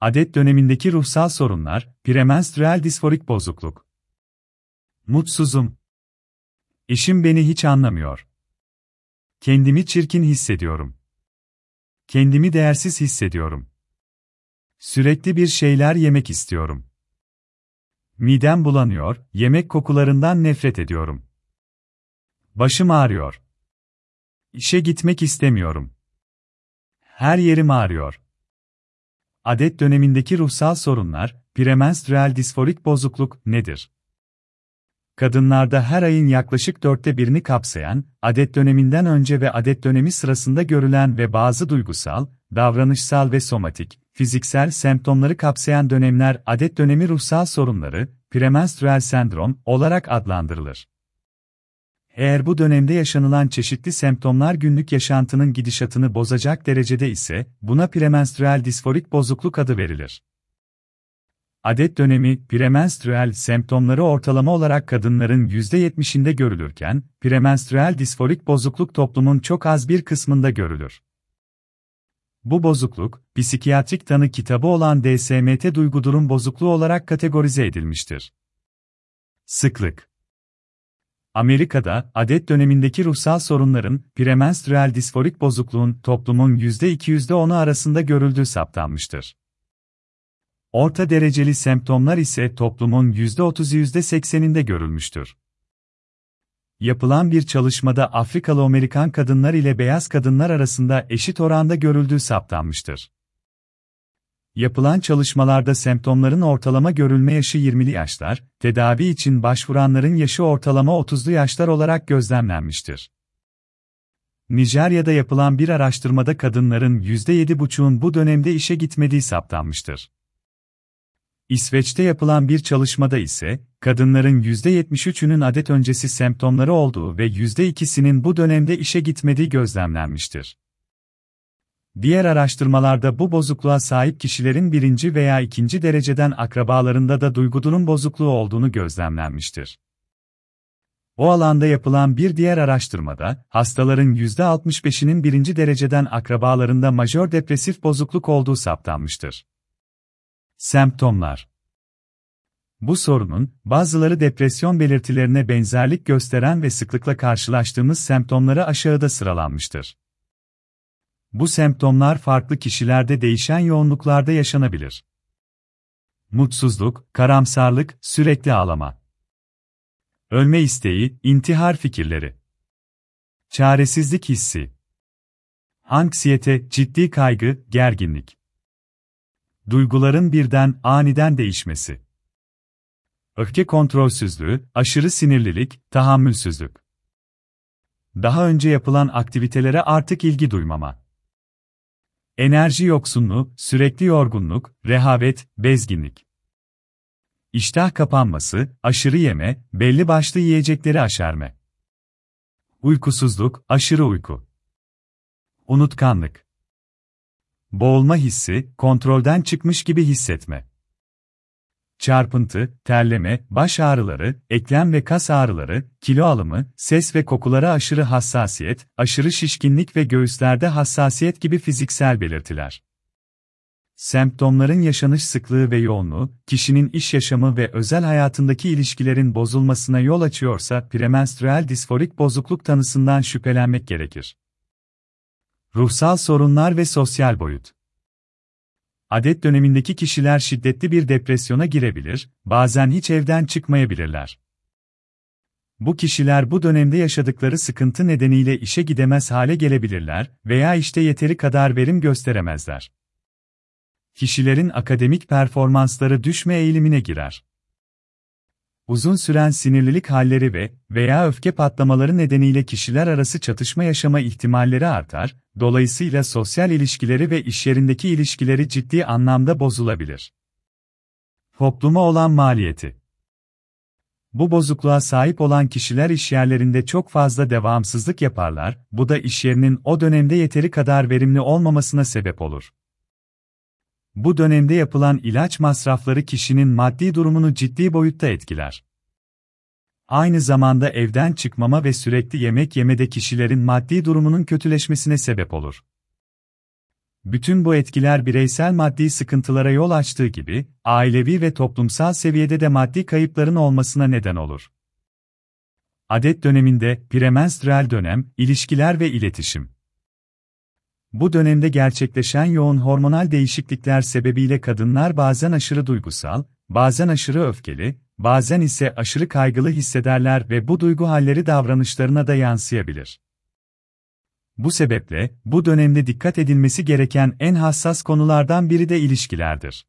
Adet dönemindeki ruhsal sorunlar, premenstrüel disforik bozukluk. Mutsuzum. Eşim beni hiç anlamıyor. Kendimi çirkin hissediyorum. Kendimi değersiz hissediyorum. Sürekli bir şeyler yemek istiyorum. Midem bulanıyor, yemek kokularından nefret ediyorum. Başım ağrıyor. İşe gitmek istemiyorum. Her yerim ağrıyor. Adet dönemindeki ruhsal sorunlar, premenstrüel disforik bozukluk nedir? Kadınlarda her ayın yaklaşık dörtte birini kapsayan, adet döneminden önce ve adet dönemi sırasında görülen ve bazı duygusal, davranışsal ve somatik, fiziksel semptomları kapsayan dönemler adet dönemi ruhsal sorunları, premenstrüel sendrom olarak adlandırılır. Eğer bu dönemde yaşanılan çeşitli semptomlar günlük yaşantının gidişatını bozacak derecede ise, buna premenstrüel disforik bozukluk adı verilir. Adet dönemi, premenstrüel semptomları ortalama olarak kadınların %70'inde görülürken, premenstrüel disforik bozukluk toplumun çok az bir kısmında görülür. Bu bozukluk, psikiyatrik tanı kitabı olan DSM-T duygu durum bozukluğu olarak kategorize edilmiştir. Sıklık Amerika'da, adet dönemindeki ruhsal sorunların, premenstrüel disforik bozukluğun toplumun %2-%10'u arasında görüldüğü saptanmıştır. Orta dereceli semptomlar ise toplumun %30-%80'inde görülmüştür. Yapılan bir çalışmada Afrikalı Amerikan kadınlar ile beyaz kadınlar arasında eşit oranda görüldüğü saptanmıştır. Yapılan çalışmalarda semptomların ortalama görülme yaşı 20'li yaşlar, tedavi için başvuranların yaşı ortalama 30'lu yaşlar olarak gözlemlenmiştir. Nijerya'da yapılan bir araştırmada kadınların %7,5'un bu dönemde işe gitmediği saptanmıştır. İsveç'te yapılan bir çalışmada ise, kadınların %73'ünün adet öncesi semptomları olduğu ve %2'sinin bu dönemde işe gitmediği gözlemlenmiştir. Diğer araştırmalarda bu bozukluğa sahip kişilerin birinci veya ikinci dereceden akrabalarında da duygudunun bozukluğu olduğunu gözlemlenmiştir. O alanda yapılan bir diğer araştırmada, hastaların %65'inin birinci dereceden akrabalarında majör depresif bozukluk olduğu saptanmıştır. Semptomlar Bu sorunun, bazıları depresyon belirtilerine benzerlik gösteren ve sıklıkla karşılaştığımız semptomları aşağıda sıralanmıştır. Bu semptomlar farklı kişilerde değişen yoğunluklarda yaşanabilir. Mutsuzluk, karamsarlık, sürekli ağlama. Ölme isteği, intihar fikirleri. Çaresizlik hissi. Anksiyete, ciddi kaygı, gerginlik. Duyguların birden, aniden değişmesi. Öfke kontrolsüzlüğü, aşırı sinirlilik, tahammülsüzlük. Daha önce yapılan aktivitelere artık ilgi duymama. Enerji yoksunluğu, sürekli yorgunluk, rehavet, bezginlik. İştah kapanması, aşırı yeme, belli başlı yiyecekleri aşerme. Uykusuzluk, aşırı uyku. Unutkanlık. Boğulma hissi, kontrolden çıkmış gibi hissetme çarpıntı, terleme, baş ağrıları, eklem ve kas ağrıları, kilo alımı, ses ve kokulara aşırı hassasiyet, aşırı şişkinlik ve göğüslerde hassasiyet gibi fiziksel belirtiler. Semptomların yaşanış sıklığı ve yoğunluğu, kişinin iş yaşamı ve özel hayatındaki ilişkilerin bozulmasına yol açıyorsa premenstrüel disforik bozukluk tanısından şüphelenmek gerekir. Ruhsal sorunlar ve sosyal boyut Adet dönemindeki kişiler şiddetli bir depresyona girebilir, bazen hiç evden çıkmayabilirler. Bu kişiler bu dönemde yaşadıkları sıkıntı nedeniyle işe gidemez hale gelebilirler veya işte yeteri kadar verim gösteremezler. Kişilerin akademik performansları düşme eğilimine girer uzun süren sinirlilik halleri ve veya öfke patlamaları nedeniyle kişiler arası çatışma yaşama ihtimalleri artar, dolayısıyla sosyal ilişkileri ve iş yerindeki ilişkileri ciddi anlamda bozulabilir. Topluma olan maliyeti Bu bozukluğa sahip olan kişiler işyerlerinde çok fazla devamsızlık yaparlar, bu da işyerinin o dönemde yeteri kadar verimli olmamasına sebep olur. Bu dönemde yapılan ilaç masrafları kişinin maddi durumunu ciddi boyutta etkiler. Aynı zamanda evden çıkmama ve sürekli yemek yemede kişilerin maddi durumunun kötüleşmesine sebep olur. Bütün bu etkiler bireysel maddi sıkıntılara yol açtığı gibi, ailevi ve toplumsal seviyede de maddi kayıpların olmasına neden olur. Adet döneminde, premenstrüel dönem, ilişkiler ve iletişim. Bu dönemde gerçekleşen yoğun hormonal değişiklikler sebebiyle kadınlar bazen aşırı duygusal, bazen aşırı öfkeli, bazen ise aşırı kaygılı hissederler ve bu duygu halleri davranışlarına da yansıyabilir. Bu sebeple, bu dönemde dikkat edilmesi gereken en hassas konulardan biri de ilişkilerdir.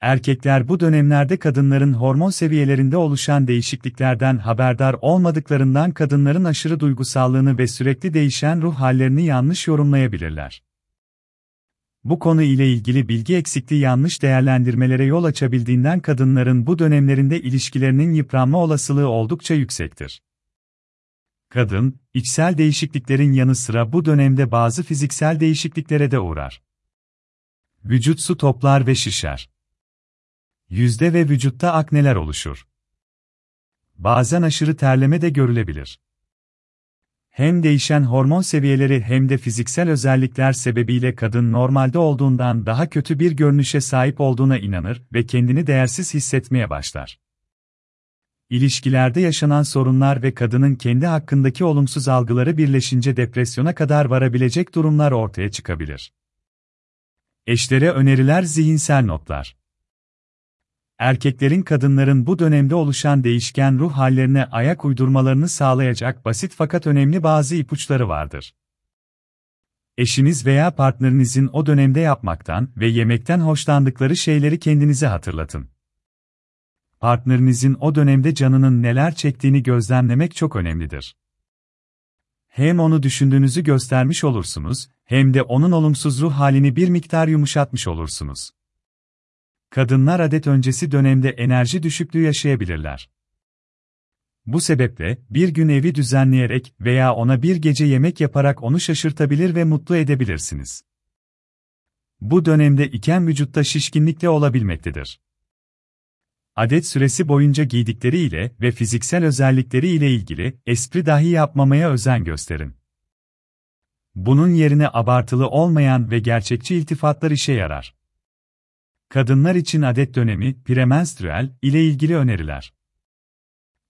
Erkekler bu dönemlerde kadınların hormon seviyelerinde oluşan değişikliklerden haberdar olmadıklarından kadınların aşırı duygusallığını ve sürekli değişen ruh hallerini yanlış yorumlayabilirler. Bu konu ile ilgili bilgi eksikliği yanlış değerlendirmelere yol açabildiğinden kadınların bu dönemlerinde ilişkilerinin yıpranma olasılığı oldukça yüksektir. Kadın, içsel değişikliklerin yanı sıra bu dönemde bazı fiziksel değişikliklere de uğrar. Vücut su toplar ve şişer. Yüzde ve vücutta akneler oluşur. Bazen aşırı terleme de görülebilir. Hem değişen hormon seviyeleri hem de fiziksel özellikler sebebiyle kadın normalde olduğundan daha kötü bir görünüşe sahip olduğuna inanır ve kendini değersiz hissetmeye başlar. İlişkilerde yaşanan sorunlar ve kadının kendi hakkındaki olumsuz algıları birleşince depresyona kadar varabilecek durumlar ortaya çıkabilir. Eşlere öneriler zihinsel notlar. Erkeklerin kadınların bu dönemde oluşan değişken ruh hallerine ayak uydurmalarını sağlayacak basit fakat önemli bazı ipuçları vardır. Eşiniz veya partnerinizin o dönemde yapmaktan ve yemekten hoşlandıkları şeyleri kendinize hatırlatın partnerinizin o dönemde canının neler çektiğini gözlemlemek çok önemlidir. Hem onu düşündüğünüzü göstermiş olursunuz, hem de onun olumsuz ruh halini bir miktar yumuşatmış olursunuz. Kadınlar adet öncesi dönemde enerji düşüklüğü yaşayabilirler. Bu sebeple, bir gün evi düzenleyerek veya ona bir gece yemek yaparak onu şaşırtabilir ve mutlu edebilirsiniz. Bu dönemde iken vücutta şişkinlikle olabilmektedir adet süresi boyunca giydikleri ile ve fiziksel özellikleri ile ilgili espri dahi yapmamaya özen gösterin. Bunun yerine abartılı olmayan ve gerçekçi iltifatlar işe yarar. Kadınlar için adet dönemi, premenstrüel ile ilgili öneriler.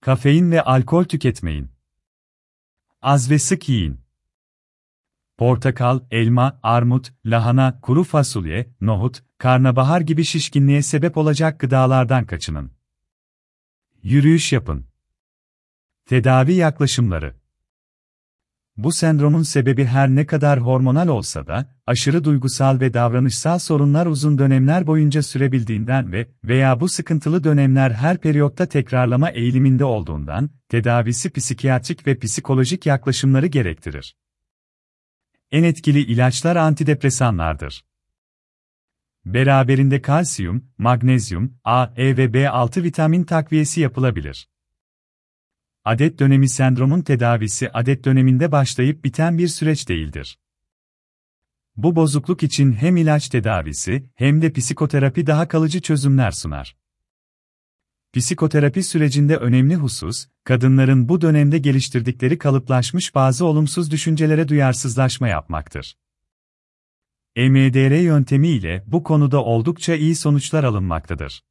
Kafein ve alkol tüketmeyin. Az ve sık yiyin portakal, elma, armut, lahana, kuru fasulye, nohut, karnabahar gibi şişkinliğe sebep olacak gıdalardan kaçının. Yürüyüş yapın. Tedavi yaklaşımları Bu sendromun sebebi her ne kadar hormonal olsa da, aşırı duygusal ve davranışsal sorunlar uzun dönemler boyunca sürebildiğinden ve veya bu sıkıntılı dönemler her periyotta tekrarlama eğiliminde olduğundan, tedavisi psikiyatrik ve psikolojik yaklaşımları gerektirir. En etkili ilaçlar antidepresanlardır. Beraberinde kalsiyum, magnezyum, A, E ve B6 vitamin takviyesi yapılabilir. Adet dönemi sendromun tedavisi adet döneminde başlayıp biten bir süreç değildir. Bu bozukluk için hem ilaç tedavisi hem de psikoterapi daha kalıcı çözümler sunar. Psikoterapi sürecinde önemli husus, kadınların bu dönemde geliştirdikleri kalıplaşmış bazı olumsuz düşüncelere duyarsızlaşma yapmaktır. EMDR yöntemi ile bu konuda oldukça iyi sonuçlar alınmaktadır.